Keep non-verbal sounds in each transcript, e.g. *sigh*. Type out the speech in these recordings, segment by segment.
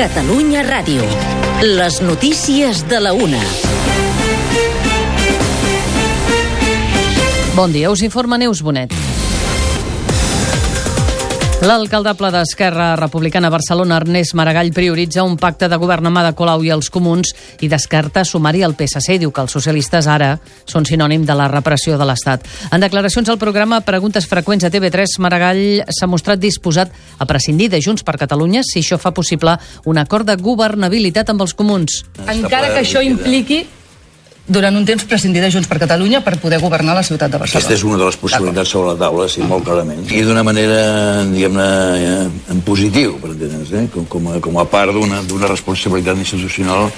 Catalunya Ràdio. Les notícies de la una. Bon dia, us informa Neus Bonet. L'alcaldable d'Esquerra Republicana a Barcelona, Ernest Maragall, prioritza un pacte de govern amb Ada Colau i els comuns i descarta sumar-hi el PSC. Diu que els socialistes ara són sinònim de la repressió de l'Estat. En declaracions al programa Preguntes freqüents a TV3, Maragall s'ha mostrat disposat a prescindir de Junts per Catalunya si això fa possible un acord de governabilitat amb els comuns. Encara que això impliqui durant un temps prescindir de Junts per Catalunya per poder governar la ciutat de Barcelona. Aquesta és una de les possibilitats sobre la taula, sí, molt clarament. I d'una manera, diguem-ne, eh, en positiu, per entendre'ns, eh? com, com, a, com a part d'una responsabilitat institucional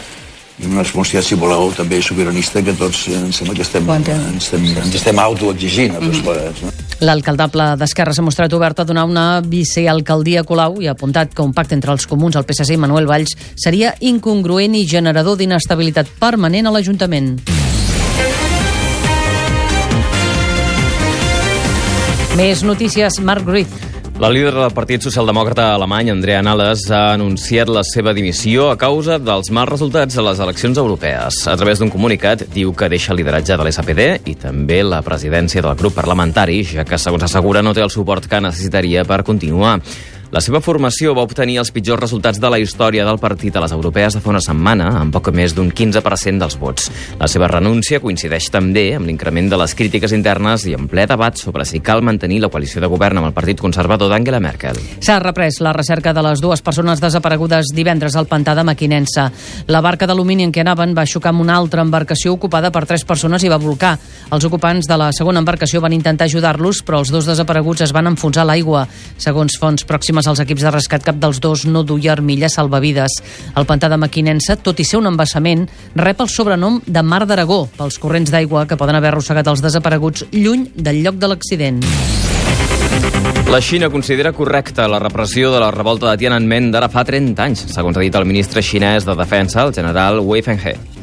una responsabilitat, si voleu, també sobiranista que tots eh, em sembla que estem, ens estem, ens estem autoexigint a tots plegats. No? L'alcaldable d'Esquerra s'ha mostrat obert a donar una vicealcaldia a Colau i ha apuntat que un pacte entre els comuns, el PSC i Manuel Valls seria incongruent i generador d'inestabilitat permanent a l'Ajuntament. Més notícies, Marc Ruiz. La líder del Partit Socialdemòcrata alemany, Andrea Nahles, ha anunciat la seva dimissió a causa dels mals resultats de les eleccions europees. A través d'un comunicat, diu que deixa el lideratge de l'SPD i també la presidència del grup parlamentari, ja que, segons assegura, no té el suport que necessitaria per continuar. La seva formació va obtenir els pitjors resultats de la història del partit a les europees de fa una setmana, amb poc més d'un 15% dels vots. La seva renúncia coincideix també amb l'increment de les crítiques internes i en ple debat sobre si cal mantenir la coalició de govern amb el Partit Conservador d'Angela Merkel. S'ha reprès la recerca de les dues persones desaparegudes divendres al pantà de Maquinensa. La barca d'alumini en què anaven va xocar amb una altra embarcació ocupada per tres persones i va volcar. Els ocupants de la segona embarcació van intentar ajudar-los, però els dos desapareguts es van enfonsar a l'aigua. Segons fonts pròximes als equips de rescat, cap dels dos no duia armilla salvavides. El pantà de Maquinensa, tot i ser un embassament, rep el sobrenom de Mar d'Aragó pels corrents d'aigua que poden haver arrossegat els desapareguts lluny del lloc de l'accident. La Xina considera correcta la repressió de la revolta de Tiananmen d'ara fa 30 anys, segons ha dit el ministre xinès de Defensa, el general Wei Fenghe.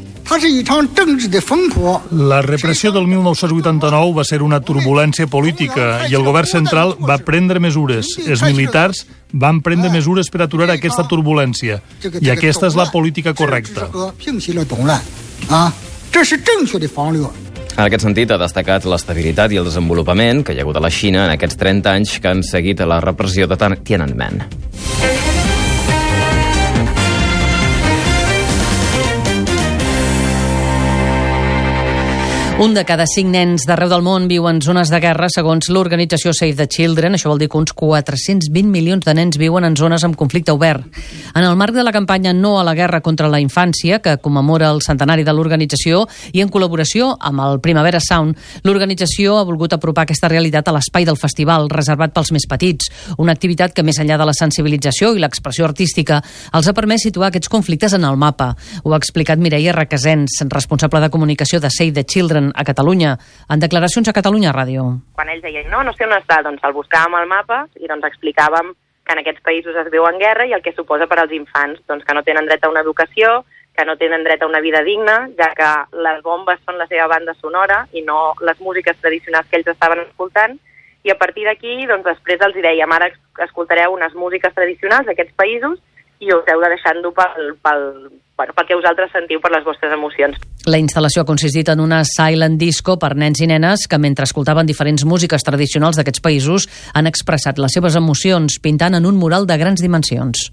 La repressió del 1989 va ser una turbulència política i el govern central va prendre mesures. Els militars van prendre mesures per aturar aquesta turbulència i aquesta és la política correcta. En aquest sentit, ha destacat l'estabilitat i el desenvolupament que hi ha hagut a la Xina en aquests 30 anys que han seguit a la repressió de Tiananmen. Un de cada cinc nens d'arreu del món viu en zones de guerra, segons l'organització Save the Children. Això vol dir que uns 420 milions de nens viuen en zones amb conflicte obert. En el marc de la campanya No a la guerra contra la infància, que commemora el centenari de l'organització, i en col·laboració amb el Primavera Sound, l'organització ha volgut apropar aquesta realitat a l'espai del festival, reservat pels més petits. Una activitat que, més enllà de la sensibilització i l'expressió artística, els ha permès situar aquests conflictes en el mapa. Ho ha explicat Mireia Requesens, responsable de comunicació de Save the Children a Catalunya, en declaracions a Catalunya Ràdio. quan ells deien no, no sé on està, doncs el buscàvem al mapa i doncs explicàvem que en aquests països es viu en guerra i el que suposa per als infants, doncs que no tenen dret a una educació, que no tenen dret a una vida digna, ja que les bombes són la seva banda sonora i no les músiques tradicionals que ells estaven escoltant, i a partir d'aquí, doncs després els dèiem, ara es- escoltareu unes músiques tradicionals d'aquests països i us heu de deixar endur pel, pel, bueno, pel que vosaltres sentiu per les vostres emocions. La instal·lació ha consistit en una silent disco per nens i nenes que, mentre escoltaven diferents músiques tradicionals d'aquests països, han expressat les seves emocions pintant en un mural de grans dimensions.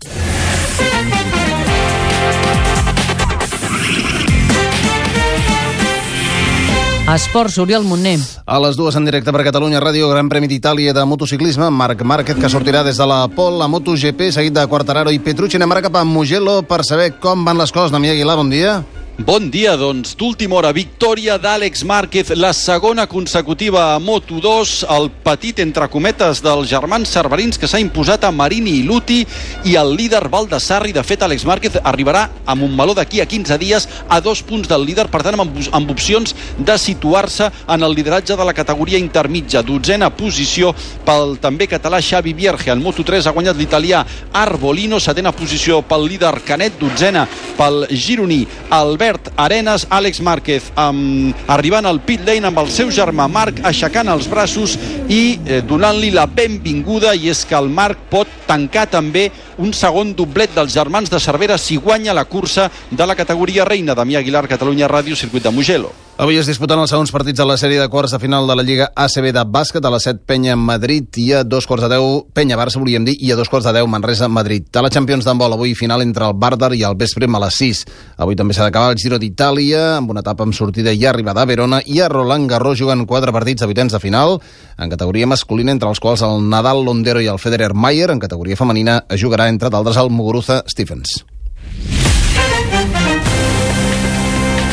Esports, Oriol Montner. A les dues en directe per Catalunya Ràdio, Gran Premi d'Itàlia de motociclisme, Marc Márquez, que sortirà des de la Pol, la MotoGP, seguit de Quartararo i Petrucci. Anem ara cap a Mugello per saber com van les coses. Damià Aguilar, bon dia. Bon dia, doncs, d'última hora, victòria d'Àlex Márquez, la segona consecutiva a Moto2, el petit entre cometes dels germans cerverins que s'ha imposat a Marini i Luti i el líder Baldassarri. De fet, Àlex Márquez arribarà a Montmeló d'aquí a 15 dies a dos punts del líder, per tant, amb, amb opcions de situar-se en el lideratge de la categoria intermitja. Dotzena posició pel també català Xavi Vierge. En Moto3 ha guanyat l'italià Arbolino, setena posició pel líder Canet, dotzena pel gironí Albert Albert Arenas, Àlex Márquez um, arribant al pit lane amb el seu germà Marc aixecant els braços i eh, donant-li la benvinguda i és que el Marc pot tancar també un segon doblet dels germans de Cervera si guanya la cursa de la categoria reina. Damià Aguilar, Catalunya Ràdio, circuit de Mugello. Avui es disputen els segons partits de la sèrie de quarts de final de la Lliga ACB de bàsquet a les 7 Penya Madrid i a dos quarts de 10 Penya Barça, volíem dir, i a dos quarts de 10 Manresa Madrid. A la Champions d'handbol avui final entre el Bardar i el Vespre a les 6. Avui també s'ha d'acabar el Giro d'Itàlia amb una etapa amb sortida i arribada a Verona i a Roland Garros juguen quatre partits de vuitens de final en categoria masculina entre els quals el Nadal Londero i el Federer Mayer en categoria femenina es jugarà entre d'altres el Muguruza Stephens.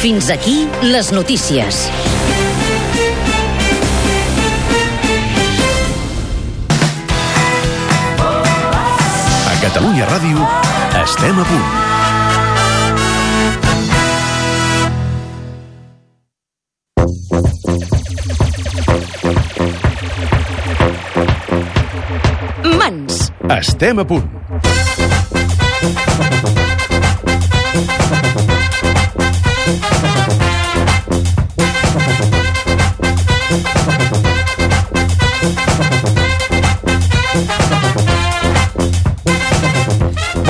Fins aquí les notícies. A Catalunya Ràdio estem a punt. Mans. Estem a punt.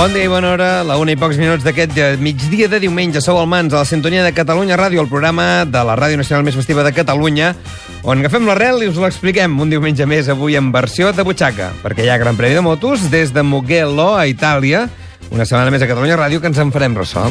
Bon dia i bona hora, la una i pocs minuts d'aquest migdia de diumenge. Sou al Mans, a la sintonia de Catalunya Ràdio, el programa de la Ràdio Nacional més festiva de Catalunya, on agafem l'arrel i us l'expliquem un diumenge més avui en versió de butxaca, perquè hi ha Gran Premi de Motos des de Mugello, a Itàlia, una setmana més a Catalunya Ràdio que ens en farem ressò.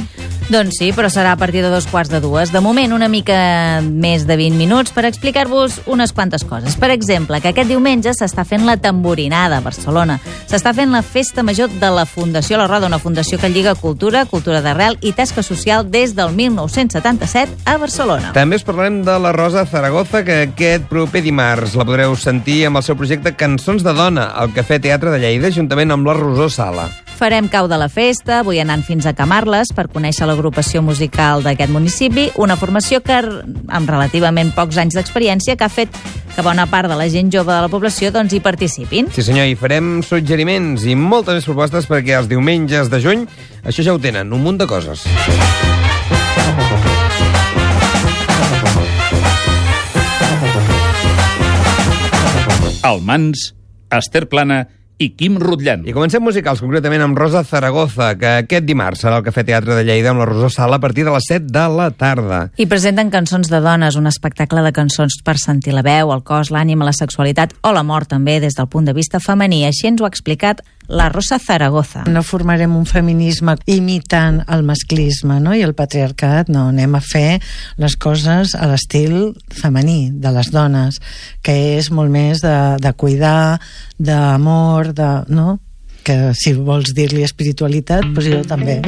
Doncs sí, però serà a partir de dos quarts de dues. De moment, una mica més de 20 minuts per explicar-vos unes quantes coses. Per exemple, que aquest diumenge s'està fent la tamborinada a Barcelona. S'està fent la festa major de la Fundació La Roda, una fundació que lliga cultura, cultura d'arrel i tasca social des del 1977 a Barcelona. També us parlarem de la Rosa Zaragoza, que aquest proper dimarts la podreu sentir amb el seu projecte Cançons de Dona, al Cafè Teatre de Lleida, juntament amb la Rosó Sala. Farem cau de la festa, avui anant fins a Camarles per conèixer l'agrupació musical d'aquest municipi, una formació que, amb relativament pocs anys d'experiència, que ha fet que bona part de la gent jove de la població doncs, hi participin. Sí senyor, i farem suggeriments i moltes més propostes perquè els diumenges de juny això ja ho tenen, un munt de coses. El Mans, Esther Plana i Quim Rutllant. I comencem musicals, concretament amb Rosa Zaragoza, que aquest dimarts serà al Cafè Teatre de Lleida amb la Rosó Sala a partir de les 7 de la tarda. I presenten Cançons de dones, un espectacle de cançons per sentir la veu, el cos, l'ànima, la sexualitat o la mort també des del punt de vista femení. Així ens ho ha explicat la Rosa Zaragoza. No formarem un feminisme imitant el masclisme no? i el patriarcat, no, anem a fer les coses a l'estil femení de les dones, que és molt més de, de cuidar, d'amor, de, no? que si vols dir-li espiritualitat, doncs jo també.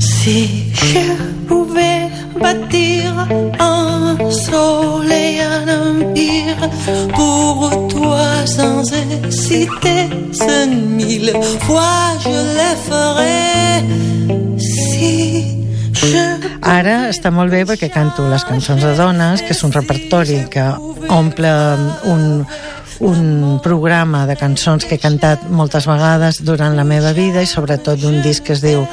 Si sans hésiter, ce mille fois je le ferai. Si Ara està molt bé perquè canto les cançons de dones, que és un repertori que omple un, un programa de cançons que he cantat moltes vegades durant la meva vida i sobretot d'un disc que es diu uh,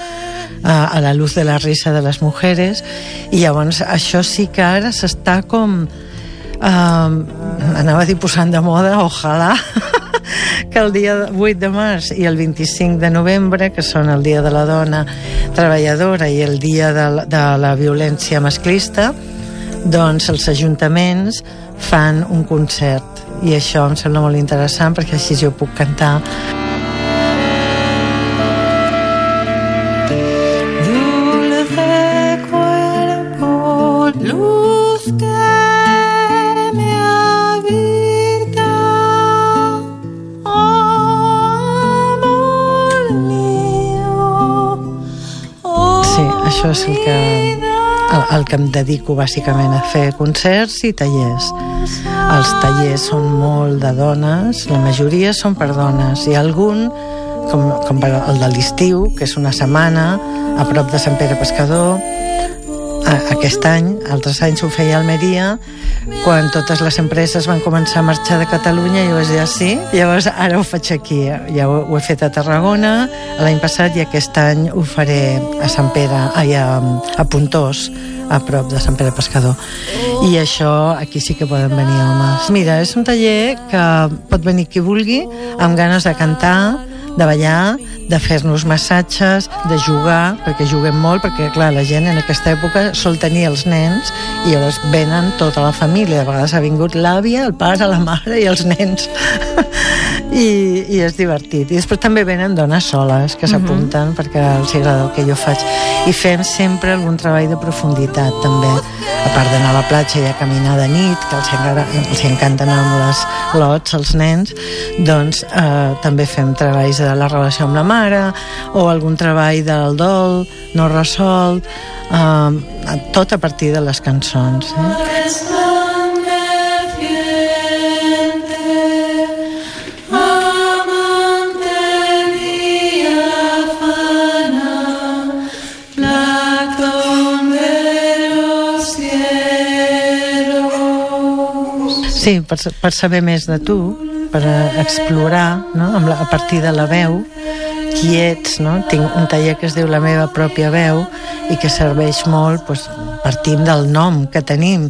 A la luz de la risa de les mujeres i llavors això sí que ara s'està com uh, anava a dir posant de moda, ojalà *laughs* que el dia 8 de març i el 25 de novembre, que són el dia de la dona treballadora i el dia de, la- de la violència masclista, doncs els ajuntaments fan un concert. I això em sembla molt interessant perquè així jo puc cantar això és el que, el, el que em dedico bàsicament a fer concerts i tallers. Els tallers són molt de dones, la majoria són per dones, i algun, com, com el de l'estiu, que és una setmana, a prop de Sant Pere Pescador, aquest any, altres anys ho feia a Almeria, quan totes les empreses van començar a marxar de Catalunya, jo vaig dir, "Ah, sí? Llavors ara ho faig aquí, ja ho, ho he fet a Tarragona l'any passat i aquest any ho faré a Sant Pere, ai, a, a Puntós, a prop de Sant Pere Pescador. I això, aquí sí que poden venir homes. Mira, és un taller que pot venir qui vulgui, amb ganes de cantar, de ballar, de fer-nos massatges, de jugar, perquè juguem molt, perquè, clar, la gent en aquesta època sol tenir els nens i llavors venen tota la família. A vegades ha vingut l'àvia, el pare, la mare i els nens. I, I és divertit. I després també venen dones soles que s'apunten perquè els agrada el que jo faig. I fem sempre algun treball de profunditat, també. A part d'anar a la platja i a caminar de nit, que els, encara, els encanten amb les lots, els nens, doncs eh, també fem treballs de la relació amb la mare o algun treball del dol no resolt, eh, tot a partir de les cançons. Eh? Sí, per, per saber més de tu, per eh, explorar, no? Amb la, a partir de la veu, qui ets, no? Tinc un taller que es diu La meva pròpia veu i que serveix molt, doncs, partim del nom que tenim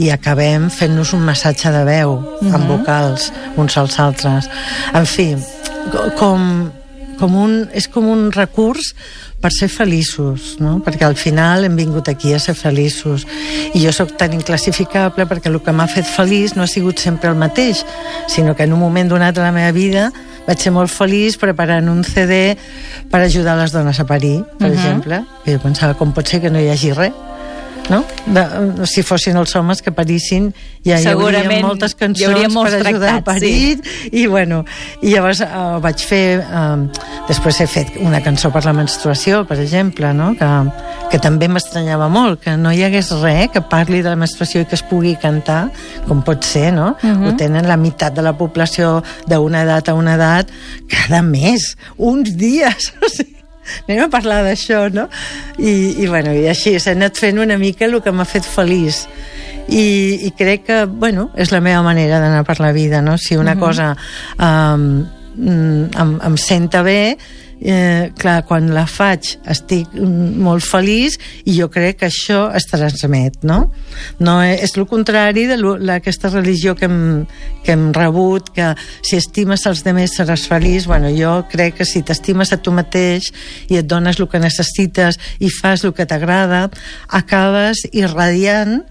i acabem fent-nos un massatge de veu amb Mhm. vocals uns als altres. En fi, co- com, com un, és com un recurs per ser feliços, no? perquè al final hem vingut aquí a ser feliços i jo sóc tan inclassificable perquè el que m'ha fet feliç no ha sigut sempre el mateix, sinó que en un moment donat de la meva vida vaig ser molt feliç preparant un CD per ajudar les dones a parir, per Mhm. exemple, i jo pensava com pot ser que no hi hagi res no? De, si fossin els homes que parissin ja hi hauria moltes hi cançons hauria molts per ajudar a tractats, parir i bueno, i llavors uh, vaig fer uh, després he fet una cançó per la menstruació per exemple, no? que, que també m'estranyava molt, que no hi hagués res que parli de la menstruació i que es pugui cantar com pot ser, no? Mhm. ho tenen la meitat de la població d'una edat a una edat cada mes, uns dies *laughs* o sigui, anem a parlar d'això, no? I, i, bueno, i així s'ha anat fent una mica el que m'ha fet feliç. I, I crec que, bueno, és la meva manera d'anar per la vida, no? Si una Mhm. cosa um, em, em senta bé, eh, clar, quan la faig estic molt feliç i jo crec que això es transmet, no? no és, és el contrari de lo- la- aquesta religió que hem, que hem rebut, que si estimes els demés seràs feliç. Bueno, jo crec que si t'estimes a tu mateix i et dones el que necessites i fas el que t'agrada, acabes irradiant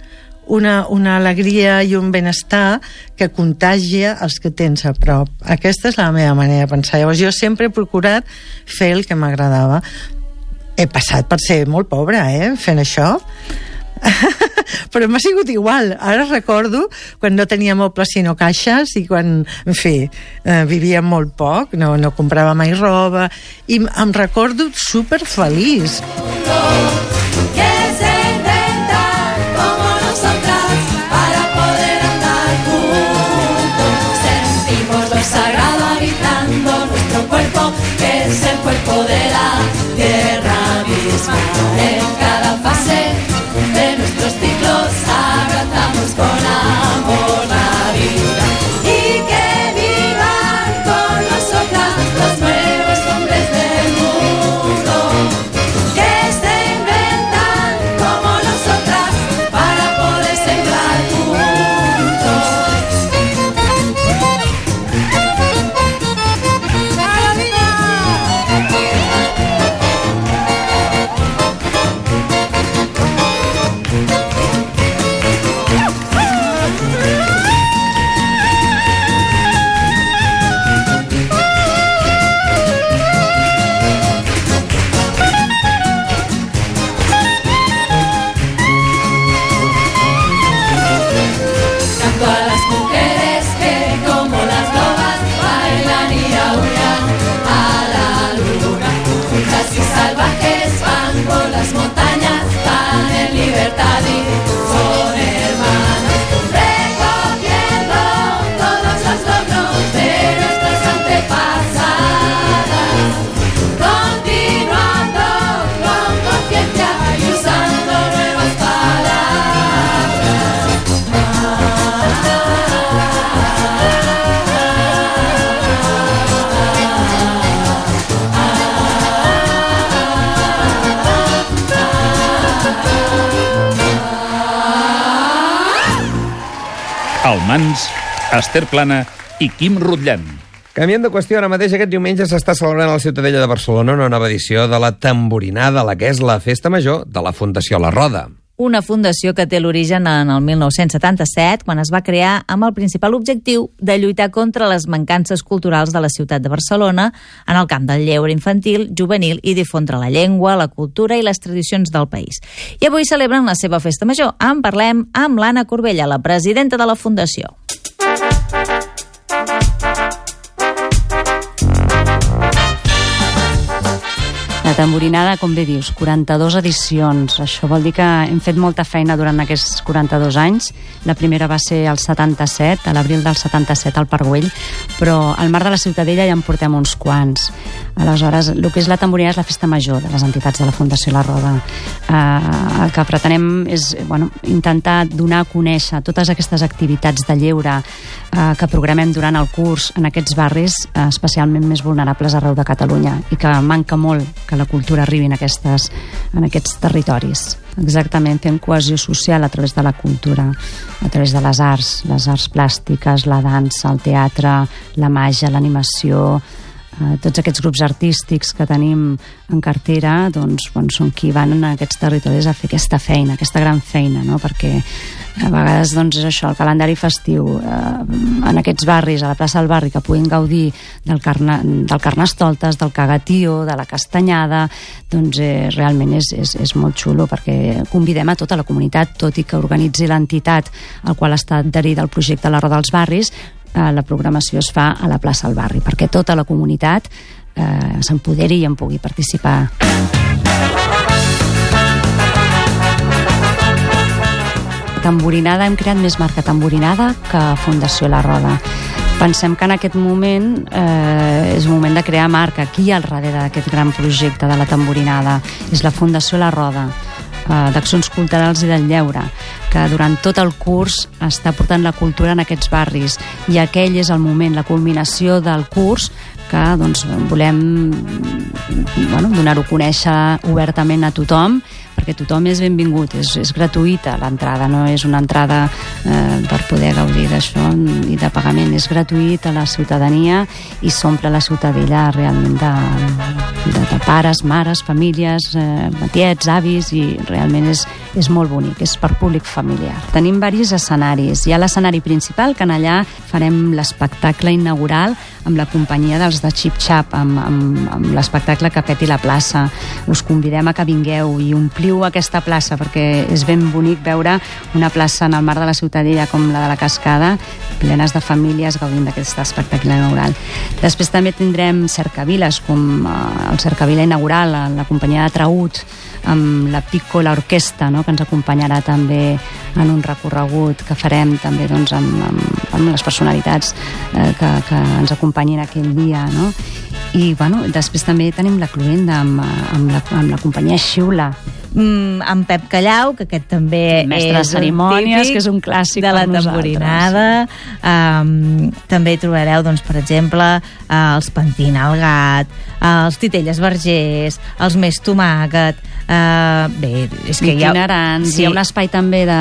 una, una alegria i un benestar que contagia els que tens a prop. Aquesta és la meva manera de pensar. Llavors, jo sempre he procurat fer el que m'agradava. He passat per ser molt pobra, eh?, fent això. *laughs* però m'ha sigut igual. Ara recordo quan no tenia mobles sinó caixes i quan, en fi, eh, vivia molt poc, no, no comprava mai roba i em recordo super feliç. El Mans, Esther Plana i Quim Rutllant. Canviant de qüestió, ara mateix aquest diumenge s'està celebrant a la Ciutadella de Barcelona una nova edició de la Tamborinada, la que és la festa major de la Fundació La Roda. Una fundació que té l'origen en el 1977, quan es va crear amb el principal objectiu de lluitar contra les mancances culturals de la ciutat de Barcelona en el camp del lleure infantil, juvenil i difondre la llengua, la cultura i les tradicions del país. I avui celebren la seva festa major. En parlem amb l'Anna Corbella, la presidenta de la fundació. Tamborinada, com bé dius, 42 edicions. Això vol dir que hem fet molta feina durant aquests 42 anys. La primera va ser el 77, a l'abril del 77 al Parguell, però al Mar de la Ciutadella ja en portem uns quants. Aleshores, el que és la tamborinada és la festa major de les entitats de la Fundació La Roda. Eh, el que pretenem és bueno, intentar donar a conèixer totes aquestes activitats de lleure eh, que programem durant el curs en aquests barris eh, especialment més vulnerables arreu de Catalunya i que manca molt que la cultura arribi en, aquestes, en aquests territoris. Exactament, fem cohesió social a través de la cultura, a través de les arts, les arts plàstiques, la dansa, el teatre, la màgia, l'animació, eh, tots aquests grups artístics que tenim en cartera doncs, bueno, són qui van a aquests territoris a fer aquesta feina, aquesta gran feina, no? perquè a vegades doncs, és això, el calendari festiu eh, en aquests barris, a la plaça del barri que puguin gaudir del, carna, del carnestoltes, del cagatío, de la castanyada doncs eh, realment és, és, és molt xulo perquè convidem a tota la comunitat tot i que organitzi l'entitat al qual està adherida el projecte La Roda dels Barris eh, la programació es fa a la plaça del barri perquè tota la comunitat eh, s'empoderi i en pugui participar. Tamborinada, hem creat més marca Tamborinada que Fundació La Roda. Pensem que en aquest moment eh, és moment de crear marca. Ha al darrere d'aquest gran projecte de la tamborinada? És la Fundació La Roda, d'Accions Culturals i del Lleure, que durant tot el curs està portant la cultura en aquests barris. I aquell és el moment, la culminació del curs que doncs, volem bueno, donar-ho a conèixer obertament a tothom perquè tothom és benvingut, és, és gratuïta l'entrada, no és una entrada eh, per poder gaudir d'això i de pagament, és gratuït a la ciutadania i s'omple la ciutadella realment de, de, de pares, mares, famílies, eh, tiets, avis i realment és, és molt bonic, és per públic familiar. Tenim diversos escenaris. Hi ha l'escenari principal, que en allà farem l'espectacle inaugural amb la companyia dels de Chip Chap, amb, amb, amb l'espectacle que peti la plaça. Us convidem a que vingueu i ompliu aquesta plaça, perquè és ben bonic veure una plaça en el mar de la Ciutadella com la de la Cascada, plenes de famílies gaudint d'aquest espectacle inaugural. Després també tindrem cercaviles, com eh, el cercavila inaugural, la companyia de Traut, amb la Piccola Orquesta, no? que ens acompanyarà també en un recorregut que farem també doncs, amb, amb, amb les personalitats eh, que, que ens acompanyin aquell dia. No? I bueno, després també tenim la Cluenda amb, amb, la, amb la companyia Xiula, mm, en Pep Callau, que aquest també Mestre de és cerimònies, un típic que és un clàssic de la tamborinada. Um, també hi trobareu, doncs, per exemple, uh, els Pentina el gat, uh, els Titelles Vergers, els Més Tomàquet... Uh, bé, és que hi ha... Sí. Hi ha un espai també de,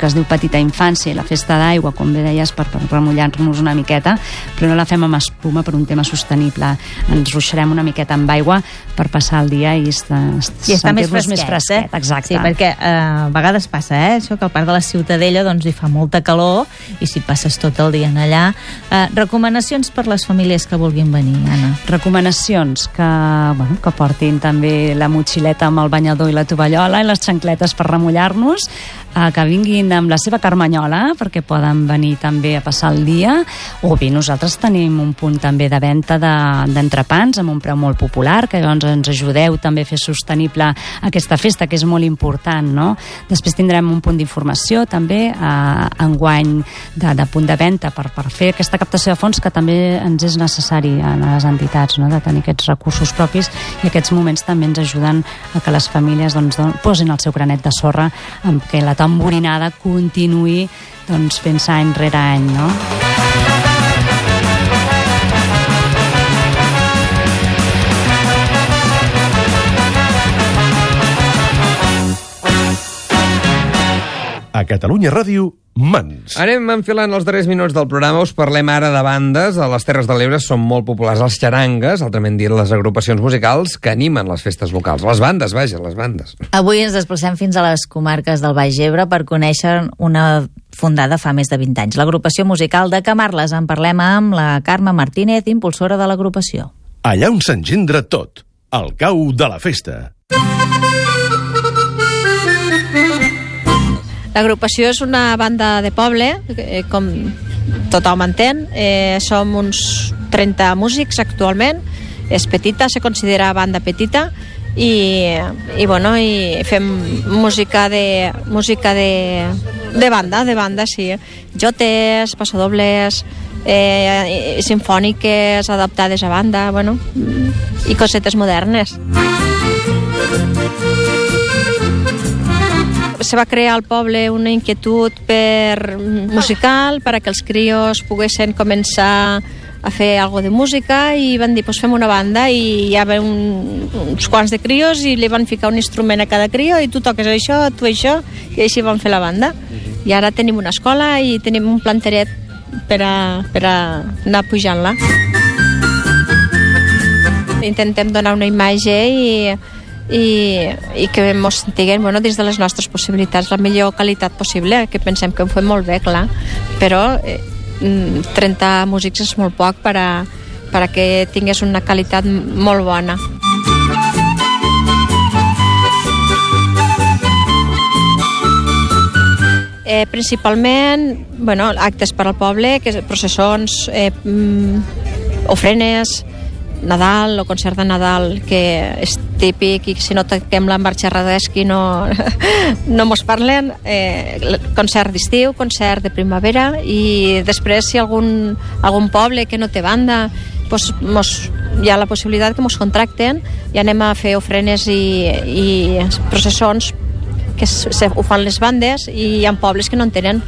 que es diu Petita Infància, la festa d'aigua, com bé deies, per, per remullar-nos una miqueta, però no la fem amb espuma per un tema sostenible. Ens ruixarem una miqueta amb aigua per passar el dia i, I més sentir-nos fresquet, més fresquet. eh? Exacte. Sí, perquè eh, a vegades passa, eh, això, que al parc de la Ciutadella doncs, hi fa molta calor i si passes tot el dia en allà. Eh, recomanacions per les famílies que vulguin venir, Anna? Recomanacions que, bueno, que portin també la motxileta amb el banyador i la tovallola i les xancletes per remullar-nos, eh, que vinguin amb la seva carmanyola perquè poden venir també a passar el dia, o bé nosaltres tenim un punt també de venda de- d'entrepans amb un preu molt popular, que llavors ens ajudeu també a fer sostenible aquesta festa, que és molt important, no? Després tindrem un punt d'informació també eh, enguany de, de punt de venda per, per fer aquesta captació de fons que també ens és necessari a les entitats, no? de tenir aquests recursos propis i aquests moments també ens ajuden a que les famílies doncs, don- posin el seu granet de sorra amb que la tamborinada continuï doncs, fent-se any rere any. No? A Catalunya Ràdio, Mans. Anem enfilant els darrers minuts del programa. Us parlem ara de bandes. A les Terres de l'Ebre són molt populars els xarangues, altrament dit les agrupacions musicals que animen les festes locals. Les bandes, vaja, les bandes. Avui ens desplacem fins a les comarques del Baix Ebre per conèixer una fundada fa més de 20 anys. L'agrupació musical de Camarles. En parlem amb la Carme Martínez, impulsora de l'agrupació. Allà on s'engendra tot. El cau de la festa. L'agrupació és una banda de poble, eh, com tothom entén. Eh, som uns 30 músics actualment. És petita, se considera banda petita i, i, bueno, i fem música de, música de, de banda, de banda, sí. Jotes, passadobles, eh, sinfòniques adaptades a banda, bueno, i cosetes modernes. Se va crear al poble una inquietud per musical per a que els crios poguessin començar a fer algo de música i van dir, pues fem una banda i hi havia un, uns quants de crios i li van ficar un instrument a cada crio i tu toques això, tu això, i així van fer la banda. I ara tenim una escola i tenim un planteret per a, per a anar pujant-la. Intentem donar una imatge i, i, i que ens tinguem bueno, dins de les nostres possibilitats la millor qualitat possible, que pensem que ho fem molt bé, clar, però eh, 30 músics és molt poc per a, per a que tingués una qualitat molt bona. Eh, principalment, bueno, actes per al poble, que processons, eh, mm, ofrenes, Nadal o concert de Nadal, que és típic i si no toquem la marxa Radeschi no, *laughs* no mos parlen. Eh, concert d'estiu, concert de primavera i després si algun, algun poble que no té banda pues, mos, hi ha la possibilitat que ens contracten i anem a fer ofrenes i, i processons que se, ho fan les bandes i hi ha pobles que no en tenen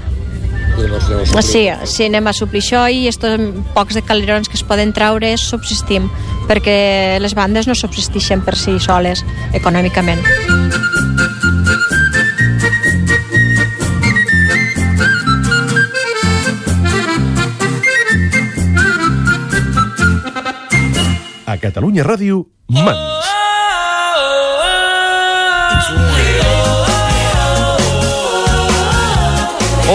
Sí, sí, anem a suplir això i estos pocs de calerons que es poden traure subsistim, perquè les bandes no subsisteixen per si soles econòmicament. A Catalunya Ràdio, Mans.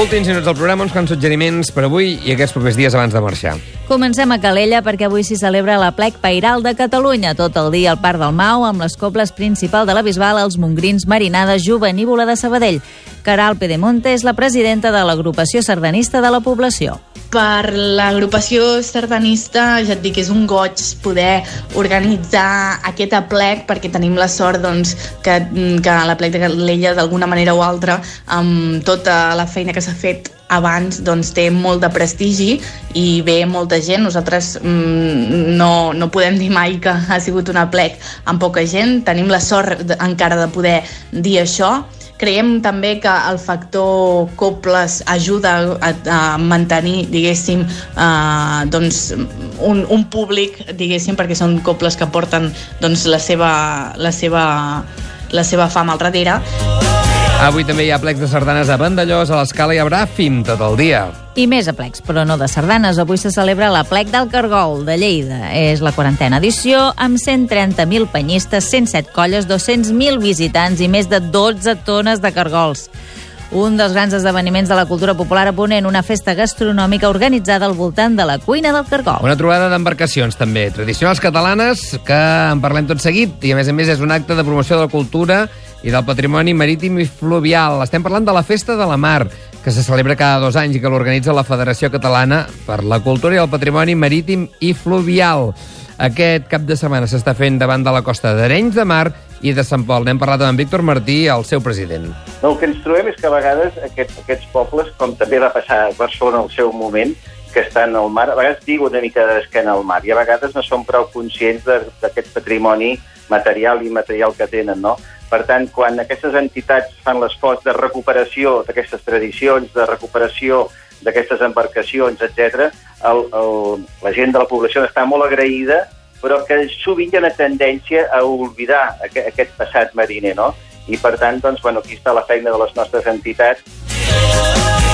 Últims minuts del programa, uns quants suggeriments per avui i aquests propers dies abans de marxar. Comencem a Calella perquè avui s'hi celebra la plec Pairal de Catalunya. Tot el dia al Parc del Mau, amb les cobles principal de la Bisbal, els Mongrins, Marinada, Juvenívola de Sabadell. Caral Pedemonte és la presidenta de l'agrupació sardanista de la població. Per l'agrupació sardanista, ja et dic, és un goig poder organitzar aquest aplec perquè tenim la sort doncs, que, que l'aplec de Calella d'alguna manera o altra amb tota la feina que s'ha fet abans doncs, té molt de prestigi i ve molta gent. Nosaltres mm, no, no podem dir mai que ha sigut un aplec amb poca gent. Tenim la sort encara de poder dir això Creiem també que el factor cobles ajuda a, a mantenir, diguéssim, eh, doncs, un, un públic, diguéssim, perquè són cobles que porten doncs, la, seva, la, seva, la seva fama al darrere. Avui també hi ha plecs de sardanes a Vandellós, a l'Escala i a Bràfim, tot el dia. I més aplecs, però no de sardanes. Avui se celebra la plec del Cargol, de Lleida. És la quarantena edició, amb 130.000 penyistes, 107 colles, 200.000 visitants i més de 12 tones de cargols. Un dels grans esdeveniments de la cultura popular a Ponent, una festa gastronòmica organitzada al voltant de la cuina del Cargol. Una trobada d'embarcacions, també, tradicionals catalanes, que en parlem tot seguit, i a més a més és un acte de promoció de la cultura i del patrimoni marítim i fluvial. Estem parlant de la Festa de la Mar, que se celebra cada dos anys i que l'organitza la Federació Catalana per la Cultura i el Patrimoni Marítim i Fluvial. Aquest cap de setmana s'està fent davant de la costa d'Arenys de Mar i de Sant Pol. N'hem parlat amb Víctor Martí, el seu president. El que ens trobem és que a vegades aquest, aquests pobles, com també va passar a Barcelona al seu moment, que estan al mar, a vegades diu una mica d'esquena al mar i a vegades no són prou conscients d'aquest patrimoni material i immaterial que tenen, no? Per tant, quan aquestes entitats fan l'esforç de recuperació d'aquestes tradicions, de recuperació d'aquestes embarcacions, etc, la gent de la població està molt agraïda, però que sovint hi ha una tendència a oblidar aquest, aquest passat mariner, no? I per tant, doncs, bueno, aquí està la feina de les nostres entitats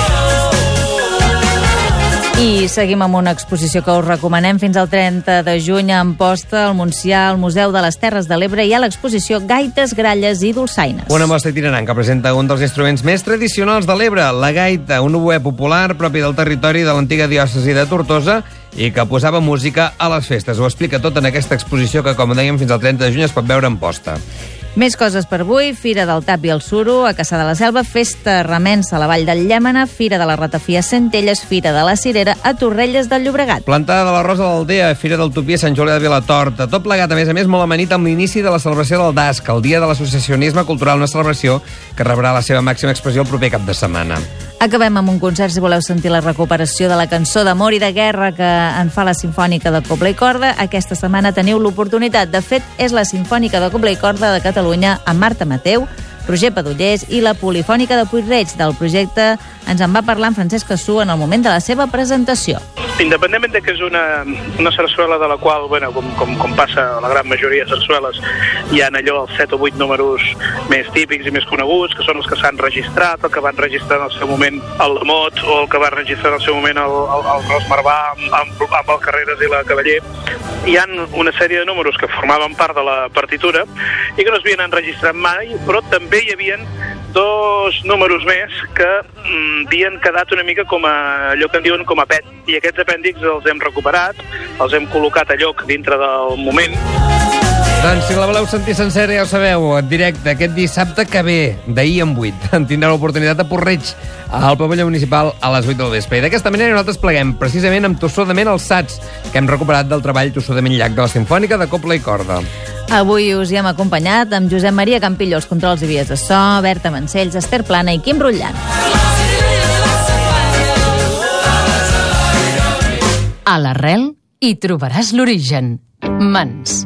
I seguim amb una exposició que us recomanem fins al 30 de juny a Amposta, al Montsià, al Museu de les Terres de l'Ebre i a l'exposició Gaites, Gralles i Dolçaines. Una mostra itinerant que presenta un dels instruments més tradicionals de l'Ebre, la gaita, un oboè popular propi del territori de l'antiga diòcesi de Tortosa i que posava música a les festes. Ho explica tot en aquesta exposició que, com dèiem, fins al 30 de juny es pot veure en posta. Més coses per avui, Fira del Tap i el Suro, a Caçà de la Selva, Festa Remensa a la Vall del Llémena, Fira de la Ratafia Centelles, Fira de la Cirera a Torrelles del Llobregat. Plantada de la Rosa de l'Aldea, Fira del Tupí a Sant Julià de Vilatorta. Tot plegat, a més a més, molt amanit amb l'inici de la celebració del DASC, el Dia de l'Associacionisme Cultural, una celebració que rebrà la seva màxima expressió el proper cap de setmana. Acabem amb un concert, si voleu sentir la recuperació de la cançó d'amor i de guerra que en fa la Simfònica de Cobla i Corda. Aquesta setmana teniu l'oportunitat. De fet, és la Simfònica de Cobla i Corda de Catalunya amb Marta Mateu, Roger Padullers i la Polifònica de Puigreig. Del projecte ens en va parlar en Francesc Cassú en el moment de la seva presentació. Independentment de que és una, una sarsuela de la qual, bueno, com, com, com passa a la gran majoria de sarsueles, hi ha allò els 7 o 8 números més típics i més coneguts, que són els que s'han registrat, el que van registrar en el seu moment el Lamot, o el que va registrar en el seu moment el, el, el Ros amb, amb, amb el Carreras i la Cavaller. Hi han una sèrie de números que formaven part de la partitura i que no es havien enregistrat mai, però també hi havia dos números més que mm, havien quedat una mica com a allò que en diuen com a pet. I aquests apèndix els hem recuperat, els hem col·locat a lloc dintre del moment. Doncs si la voleu sentir sencera, ja ho sabeu, en directe, aquest dissabte que ve, d'ahir en 8, *laughs* en tindrà l'oportunitat de Porreig al pavelló municipal a les 8 del vespre. I d'aquesta manera nosaltres pleguem precisament amb Tossudament els Sats, que hem recuperat del treball Tossudament Llac de la Simfònica de Copla i Corda. Avui us hi hem acompanyat amb Josep Maria Campillo, els controls i vies de so, Berta Mancells, Esther Plana i Quim Rutllant. A l'arrel hi trobaràs l'origen. Mans.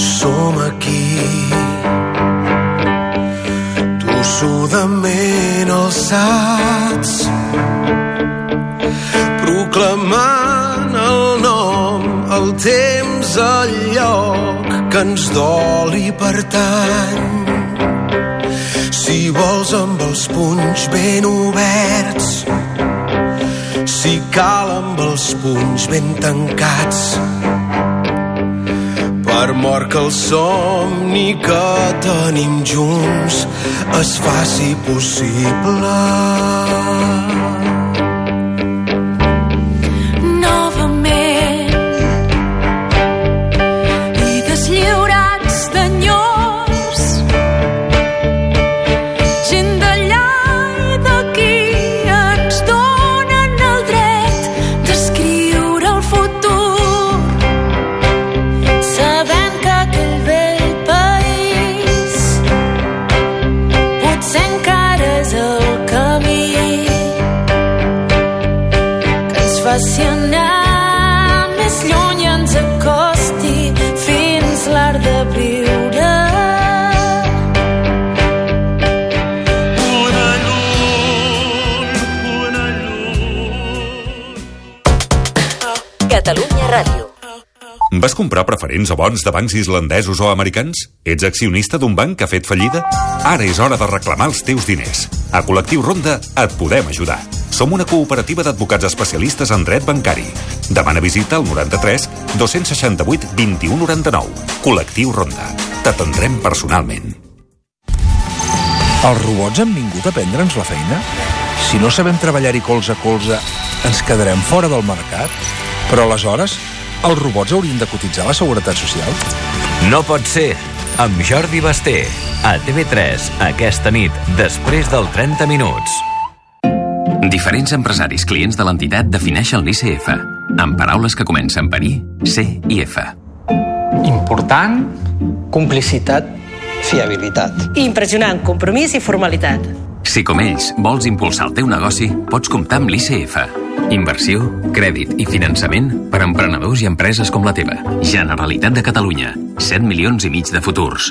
Som aquí. Tossudament alçats proclamant el nom, el temps, el lloc que ens dol i pertany si vols amb els punys ben oberts si cal amb els punys ben tancats per mort que el somni que tenim junts es faci possible. Comprar preferents o bons de bancs islandesos o americans? Ets accionista d'un banc que ha fet fallida? Ara és hora de reclamar els teus diners. A Col·lectiu Ronda et podem ajudar. Som una cooperativa d'advocats especialistes en dret bancari. Demana visita al 93 268 21 99. Col·lectiu Ronda. T'atendrem personalment. Els robots han vingut a prendre'ns la feina? Si no sabem treballar-hi colze a colze, ens quedarem fora del mercat? Però aleshores, els robots haurien de cotitzar a la Seguretat Social? No pot ser. Amb Jordi Basté. A TV3, aquesta nit, després del 30 minuts. Diferents empresaris clients de l'entitat defineixen l'ICF, amb paraules que comencen per I, C i F. Important, complicitat, fiabilitat. Impressionant, compromís i formalitat. Si com ells vols impulsar el teu negoci, pots comptar amb l'ICF. Inversió, crèdit i finançament per a emprenedors i empreses com la teva. Generalitat de Catalunya. 7 milions i mig de futurs.